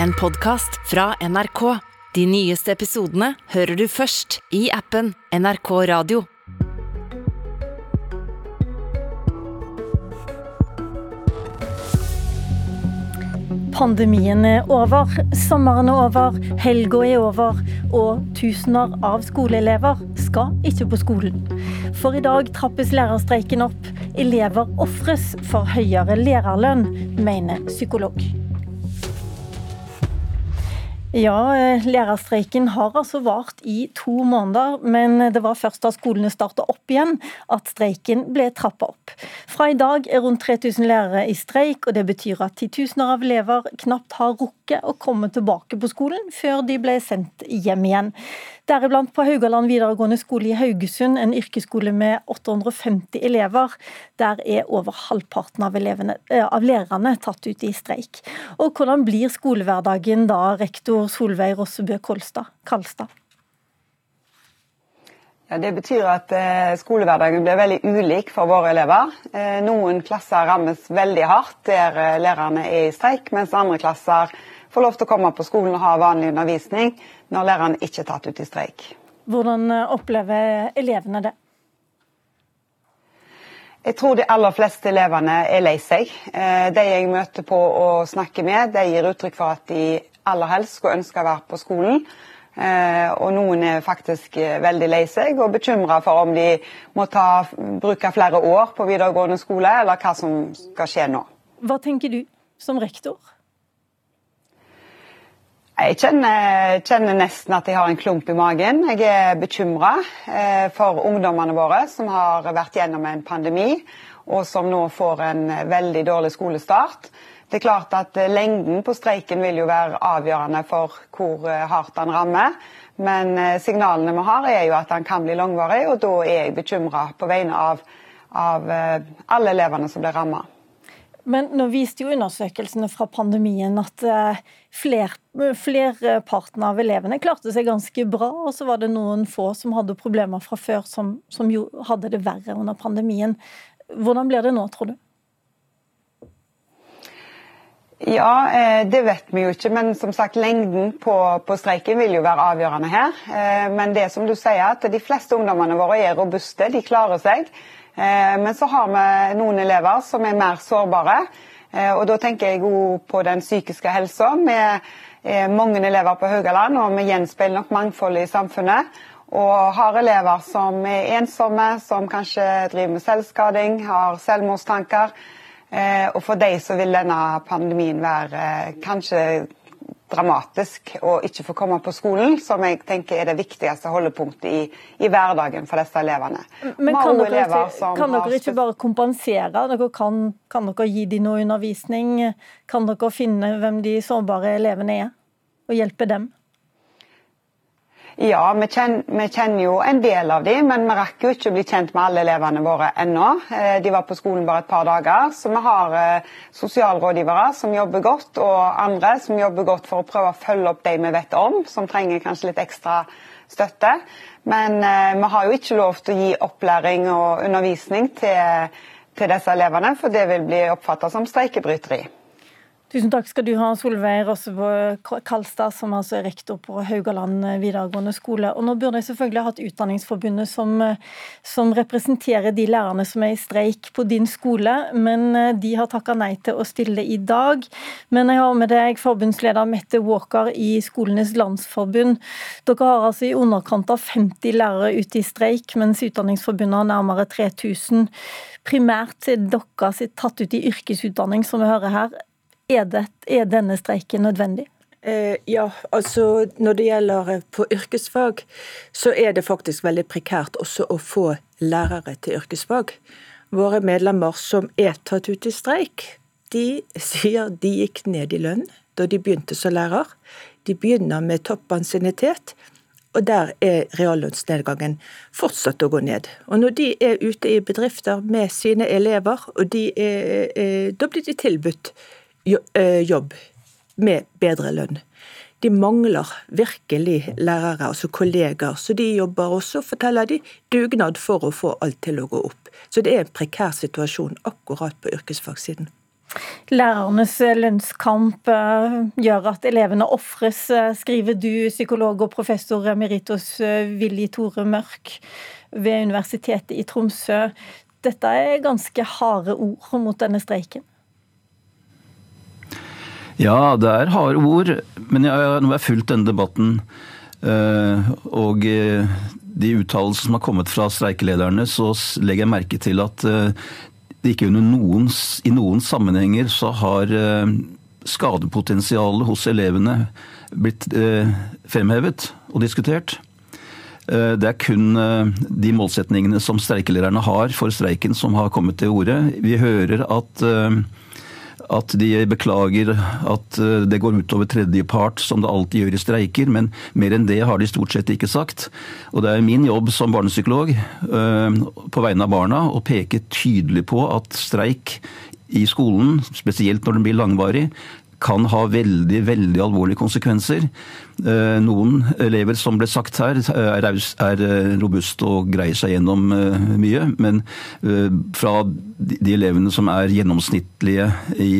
en podkast fra NRK. De nyeste episodene hører du først i appen NRK Radio. Pandemien er over, sommeren er over, helga er over, og tusener av skoleelever skal ikke på skolen. For i dag trappes lærerstreiken opp. Elever ofres for høyere lærerlønn, mener psykolog. Ja, eh, lærerstreiken har altså vart i to måneder, men det var først da skolene starta opp igjen at streiken ble trappa opp. Fra i dag er rundt 3000 lærere i streik, og det betyr at titusener av elever knapt har rukket å komme tilbake på skolen før de ble sendt hjem igjen. Deriblant på Haugaland videregående skole i Haugesund, en yrkesskole med 850 elever. Der er over halvparten av, elevene, av lærerne tatt ut i streik. Og hvordan blir skolehverdagen da, rektor Solveig Rossebø Kalstad? Det betyr at eh, skolehverdagen blir veldig ulik for våre elever. Eh, noen klasser rammes veldig hardt der eh, lærerne er i streik, mens andre klasser får lov til å komme på skolen og ha vanlig undervisning når læreren ikke er tatt ut i streik. Hvordan opplever elevene det? Jeg tror de aller fleste elevene er lei seg. De jeg møter på og snakker med, de gir uttrykk for at de aller helst skulle ønske å være på skolen. Og noen er faktisk veldig lei seg og bekymra for om de må ta, bruke flere år på videregående skole, eller hva som skal skje nå. Hva tenker du som rektor? Jeg kjenner, kjenner, nesten at jeg har en klump i magen. Jeg er bekymra eh, for ungdommene våre som har vært gjennom en pandemi, og som nå får en veldig dårlig skolestart. Det er klart at eh, Lengden på streiken vil jo være avgjørende for hvor eh, hardt den rammer. Men signalene vi har er jo at den kan bli langvarig, og da er jeg bekymra på vegne av, av alle elevene som blir rammet. Men nå viste jo undersøkelsene fra pandemien at fler, flerparten av elevene klarte seg ganske bra, og så var det noen få som hadde problemer fra før, som, som jo hadde det verre under pandemien. Hvordan blir det nå, tror du? Ja, det vet vi jo ikke. Men som sagt, lengden på, på, streiken vil jo være avgjørende her. Men det som du sier, at de fleste ungdommene våre er robuste, de klarer seg. Men så har vi noen elever som er mer sårbare. Og da tenker jeg òg på den psykiske helsa. Vi er mange elever på Haugaland, og vi gjenspeiler nok mangfoldet i samfunnet. Og har elever som er ensomme, som kanskje driver med selvskading, har selvmordstanker. Og for de så vil denne pandemien være kanskje dramatisk å ikke få komme på skolen, som jeg tenker er det viktigste holdepunktet i, i hverdagen for disse elevene. Men kan dere, ikke, kan dere ikke bare kompensere? Dere kan, kan, dere gi dem noe undervisning? Kan dere finne hvem de sårbare elevene er, og hjelpe dem? Ja, vi kjenner, vi kjenner, jo en del av dem, men vi rakk jo ikke å bli kjent med alle elevene våre ennå. De var på skolen bare et par dager, så vi har sosialrådgivere som jobber godt, og andre som jobber godt for å prøve å følge opp de vi vet om, som trenger kanskje litt ekstra støtte. Men vi har jo ikke lov til å gi opplæring og undervisning til, til disse elevene, for det vil bli oppfatta som streikebryteri. Tusen takk skal du ha, Solveig Rossebø Kalstad, som altså er rektor på Haugaland videregående skole. Og nå burde jeg selvfølgelig hatt Utdanningsforbundet som, som, representerer de lærerne som er i streik på din skole, men eh, de har takka nei til å stille i dag. Men jeg har med deg forbundsleder Mette Walker i Skolenes landsforbund. Dere har altså i underkant av 50 lærere ute i streik, mens Utdanningsforbundet har nærmere 3000. Primært er dere tatt ut i yrkesutdanning, som vi hører her. Er, det, er denne streiken nødvendig? Eh, ja, altså når det gjelder eh, på yrkesfag, så er det faktisk veldig prekært også å få lærere til yrkesfag. Våre medlemmer som er tatt ut i streik, de sier de gikk ned i lønn da de begynte som lærer. De begynner med toppansiennitet, og der er reallønnsnedgangen fortsatt å gå ned. Og når de er ute i bedrifter med sine elever, og de er, da blir de tilbudt Eh, jobb med bedre lønn. De mangler virkelig lærere, altså kollegaer, så de jobber også, forteller de, dugnad for å få alt til å gå opp. Så det er en prekær situasjon akkurat på yrkesfagsiden. Lærernes lønnskamp eh, gjør at elevene ofres, eh, skriver du, psykolog og professor emeritus Willy Tore Mørk ved Universitetet i Tromsø. Dette er ganske harde ord mot denne streiken? Ja, det er harde ord. Men jeg, nå har jeg fulgt denne debatten. Og de uttalelsene som har kommet fra streikelederne, så legger jeg merke til at det ikke under noen, i noen sammenhenger så har eh, skadepotensialet hos elevene blitt eh, fremhevet og diskutert. Eh, det er kun de målsetningene som streikelederne har for streiken som har kommet til orde. Vi hører at at de beklager at eh, det går utover tredjepart, som det alltid gjør i streiker. Men mer enn det har de stort sett ikke sagt. Og det er min jobb som barnepsykolog eh, på vegne av barna å peke tydelig på at streik i skolen, spesielt når den blir langvarig, kan ha veldig veldig alvorlige konsekvenser. Eh, noen elever, som ble sagt her, er, er eh, robuste og greier seg gjennom eh, mye. Men fra de elevene som er gjennomsnittlige i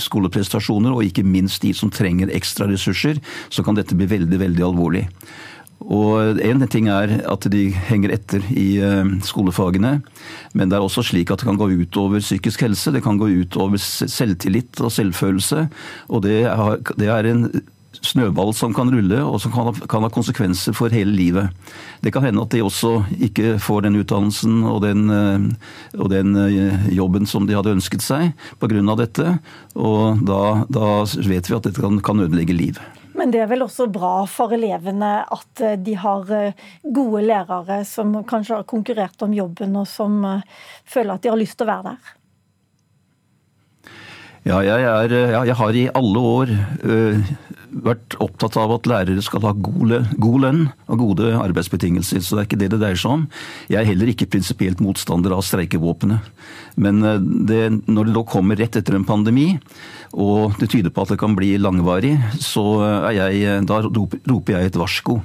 skoleprestasjoner, og ikke minst de som trenger ekstra ressurser, så kan dette bli veldig, veldig alvorlig. Og En ting er at de henger etter i eh, skolefagene, men det er også slik at det kan gå ut over psykisk helse. Det kan gå ut over selvtillit og selvfølelse. Og det er, en snøball som kan rulle, og som kan ha, konsekvenser for hele livet. Det kan hende at de også ikke får den utdannelsen og den, eh, og den eh, jobben som de hadde ønsket seg pga. dette. Og da, da, vet vi at dette kan, kan ødelegge liv. Men det er vel også bra for elevene at eh, de har eh, gode lærere som kanskje har konkurrert om jobben, og som eh, føler at de har lyst til å være der? Ja, jeg, er, jeg har i alle år vært opptatt av at lærere skal ha god, god lønn og gode arbeidsbetingelser. Så det er ikke det det dreier seg om. Jeg er heller ikke prinsipielt motstander av streikevåpenet. Men eh, det, når det da kommer rett etter en pandemi, og det tyder på at det kan bli langvarig, så er jeg, da roper jeg et varsko.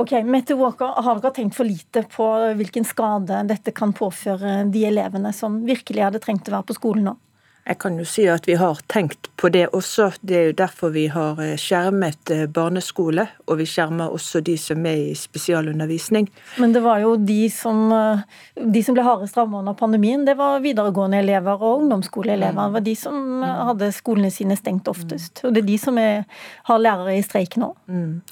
Ok, Mette Walker, Har dere tenkt for lite på hvilken skade dette kan påføre de elevene som virkelig hadde trengt å være på skolen nå? Jeg kan jo si at vi har tenkt på det også. Det er jo derfor vi har eh, skjermet eh, barneskole, og vi skjermer også de som er i spesialundervisning. Men det var jo de som, eh, de som ble hardest rammet under pandemien, det var videregående elever og ungdomsskoleelever. Det var de som hadde skolene sine stengt oftest. Og det er de som er, har lærere i streik nå. Mm.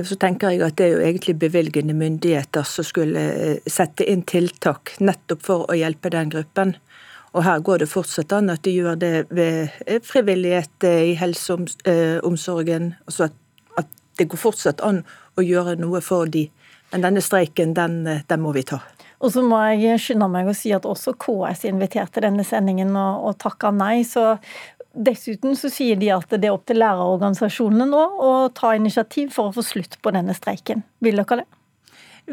Så tenker jeg at det er jo egentlig bevilgende myndigheter som skulle sette inn tiltak nettopp for å hjelpe den gruppen. Og her går det fortsatt an at de gjør det ved eh, frivillighet eh, i helseomsorgen. Altså at, at, det går fortsatt an å gjøre noe for de. Men denne streiken, den, den må vi ta. Og så må jeg skynde meg å si at også KS inviterte denne sendingen og, og takka nei. Så Dessuten så sier de at det er opp til lærerorganisasjonene nå å ta initiativ for å få slutt på denne streiken. Vil dere det?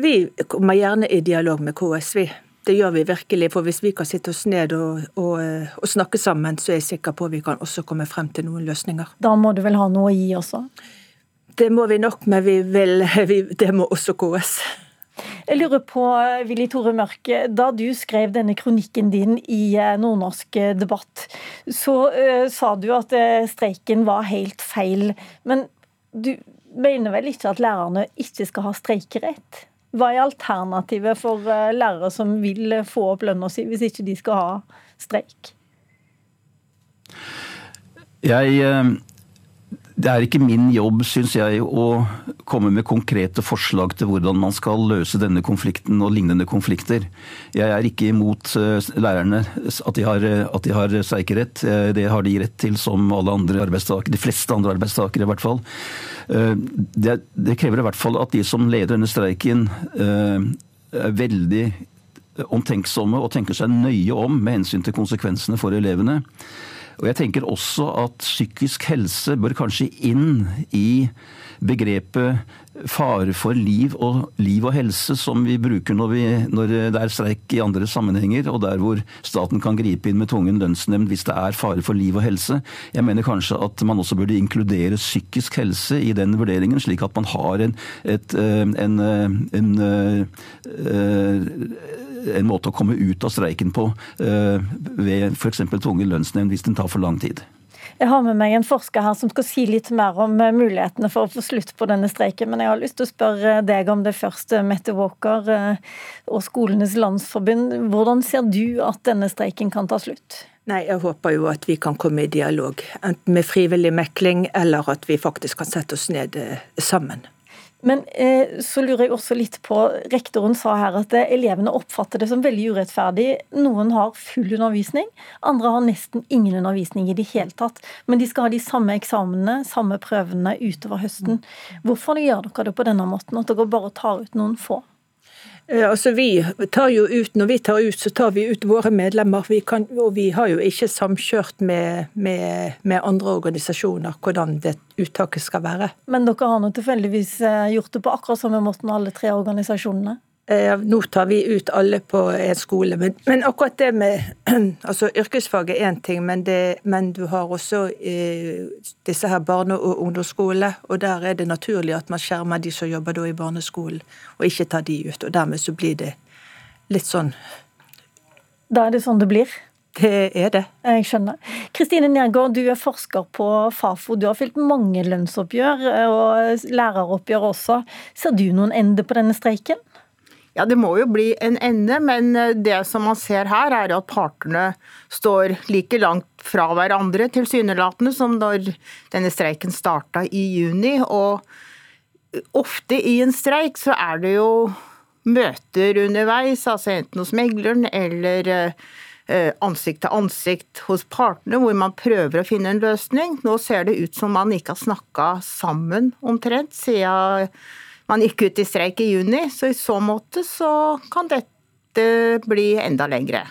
Vi kommer gjerne i dialog med KS, vi. Det gjør vi virkelig, for hvis vi kan sitte oss ned og, og, og, snakke sammen, så er jeg sikker på at vi kan også komme frem til noen løsninger. Da må du vel ha noe å gi også? Det må vi nok, men vi vil, vi, det må også KS. Jeg lurer på, Willy Tore Mørke, da du skrev denne kronikken din i eh, Nordnorsk eh, debatt, så uh, sa du at uh, streiken var helt feil. Men du mener vel ikke at lærerne ikke skal ha streikerett? Hva er alternativet for eh, lærere som vil få opp lønna si, hvis ikke de skal ha streik? Jeg eh, det er ikke min jobb, syns jeg, å komme med konkrete forslag til hvordan man skal løse denne konflikten og lignende konflikter. Jeg er ikke imot eh, lærerne at de har, at de har streikerett. Eh, det har de rett til som alle andre arbeidstakere, de fleste andre arbeidstakere i hvert fall. Eh, det, det krever i hvert fall at de som leder denne streiken er veldig omtenksomme og tenker seg nøye om med hensyn til konsekvensene for elevene. Og jeg tenker også at psykisk helse bør kanskje inn i begrepet fare for liv og, liv og helse, som vi bruker når, vi, når, det er streik i andre sammenhenger, og der hvor staten kan gripe inn med tvungen lønnsnemnd hvis det er fare for liv og helse. Jeg mener kanskje at man også burde inkludere psykisk helse i den vurderingen, slik at man har en, et, eh, en, eh, en, en, eh, en måte å komme ut av streiken på ved f.eks. tvungen lønnsnevnd hvis den tar for lang tid. Jeg har med meg en forsker her som skal si litt mer om eh, mulighetene for å få slutt på denne streiken. Men jeg har lyst til å spørre deg om det første, Mette Walker eh, og Skolenes landsforbund. Hvordan ser du at denne streiken kan ta slutt? Nei, Jeg håper jo at vi kan komme i dialog, enten med frivillig mekling eller at vi faktisk kan sette oss ned eh, sammen. Men eh, så lurer jeg også litt på Rektoren sa her at eh, elevene oppfatter det som veldig urettferdig. Noen har full undervisning, andre har nesten ingen undervisning i det hele tatt. Men de skal ha de samme eksamenene, samme prøvene utover høsten. Hvorfor gjør dere det på denne måten, at dere bare tar ut noen få? Eh, altså vi tar jo ut, Når vi tar ut, så tar vi ut våre medlemmer. Vi kan, og vi har jo ikke samkjørt med, med, med, andre organisasjoner hvordan det uttaket skal være. Men dere har nå tilfeldigvis eh, gjort det på akkurat samme måte med alle tre organisasjonene? Eh, nå tar vi ut alle på en skole, men, men akkurat det med altså Yrkesfag er én ting, men, det, men, du har også eh, disse her barne- og ungdomsskole, og der er det naturlig at man skjermer de som jobber i barneskolen, og ikke tar de ut. og Dermed så blir det litt sånn Da er det sånn det blir? Det er det. Jeg skjønner. Kristine Nergård, du er forsker på Fafo. Du har fylt mange lønnsoppgjør og læreroppgjør også. Ser du noen ende på denne streiken? Ja, Det må jo bli en ende, men eh, det som man ser her, er at partene står like langt fra hverandre tilsynelatende som når denne streiken starta i juni. Og ofte i en streik så er det jo møter underveis, altså enten hos megleren eller eh, ansikt til ansikt hos partene, hvor man prøver å finne en løsning. Nå ser det ut som man ikke har snakka sammen omtrent siden man gikk ut i streik i juni. Så i så måte så kan dette bli enda lengre.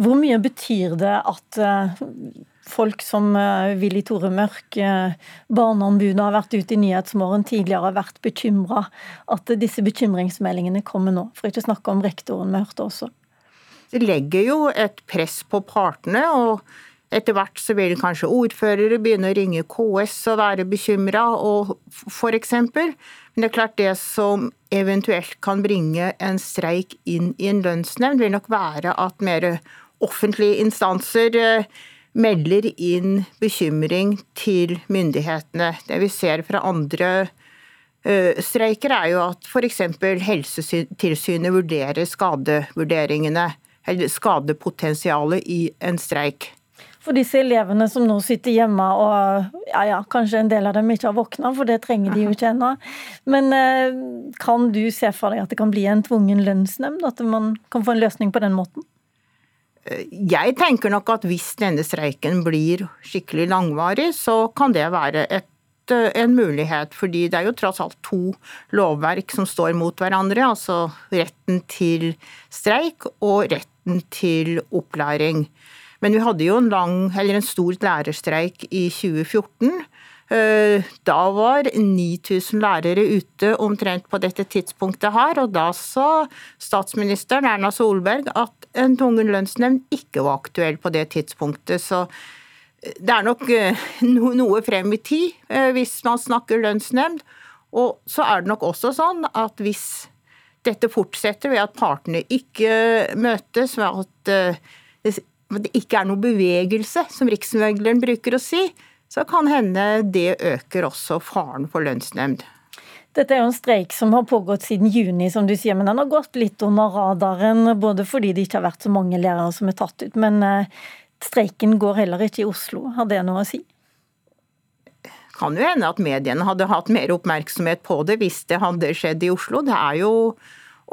Hvor mye betyr det at eh, folk som eh, Willy Tore Mørk, eh, Barneombudet har vært ute i Nyhetsmorgen tidligere har vært bekymra, at disse bekymringsmeldingene kommer nå? For ikke å snakke om rektoren vi hørte også. Det legger jo et press på partene. og etter hvert så vil kanskje ordførere begynne å ringe KS og være bekymra, f.eks. Men det er klart det som eventuelt kan bringe en streik inn i en lønnsnemnd, vil nok være at mer offentlige instanser eh, melder inn bekymring til myndighetene. Det vi ser fra andre eh, streiker, er jo at f.eks. Helsetilsynet vurderer skadevurderingene, eller skadepotensialet i en streik. For disse elevene som nå sitter hjemme og ja, ja, kanskje en del av dem ikke har våkna, for det trenger de jo ikke ennå. Men eh, kan du se for deg at det kan bli en tvungen lønnsnemnd? At man kan få en løsning på den måten? Jeg tenker nok at hvis denne streiken blir skikkelig langvarig, så kan det være et, eh, en mulighet. Fordi det er jo tross alt to lovverk som står mot hverandre. Altså retten til streik og retten til opplæring. Men vi hadde jo en, lang, en stor lærerstreik i 2014. Eh, da var 9000 lærere ute omtrent på dette tidspunktet her, og da sa statsministeren Erna Solberg at en tvungen lønnsnemnd ikke var aktuell på det tidspunktet. Så eh, det er nok eh, noe frem i tid hvis man snakker lønnsnemnd. Og så er det nok også sånn at hvis dette fortsetter ved at partene ikke møtes, ved at det ikke er noe bevegelse, som riksmegleren bruker å si, så kan hende det øker også faren for lønnsnemnd. Dette er jo en streik som har pågått siden juni, som du sier, men den har gått litt under radaren. Både fordi det ikke har vært så mange lærere som er tatt ut, men eh, streiken går heller ikke i Oslo. Har det noe å si? Kan jo hende at mediene hadde hatt mer oppmerksomhet på det hvis det hadde skjedd i Oslo. Det er jo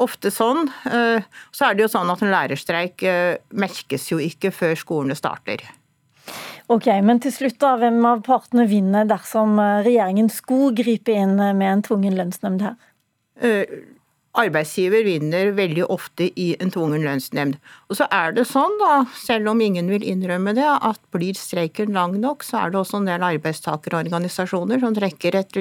ofte sånn. Eh, så er det jo sånn at en lærerstreik eh, merkes jo ikke før skolene starter. Ok, men til slutt da, Hvem av partene vinner dersom eh, regjeringen skulle gripe inn med en tvungen lønnsnemnd her? Arbeidsgiver vinner veldig ofte i en tvungen lønnsnemnd. Og så er det sånn, da, selv om ingen vil innrømme det, at blir streiken lang nok, så er det også en del arbeidstakerorganisasjoner som trekker et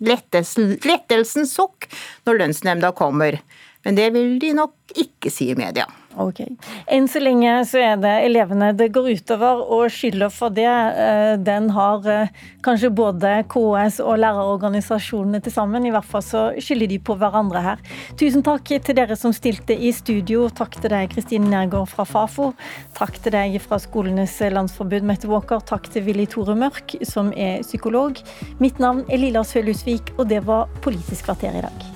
lettelsens sukk når lønnsnemnda kommer. Men det vil de nok ikke si i media. Ok. Enn så lenge så er det elevene det går utover, og skylda for det, eh, den har eh, kanskje både KS og lærerorganisasjonene til sammen. I hvert fall så skylder de på hverandre her. Tusen takk til dere som stilte i studio. Takk til deg, Kristine Nergård fra Fafo. Takk til deg fra Skolenes landsforbund, Mette Walker. Takk til Willy Tore Mørk, som er psykolog. Mitt navn er Lilla Sølhusvik, og det var Politisk kvarter i dag.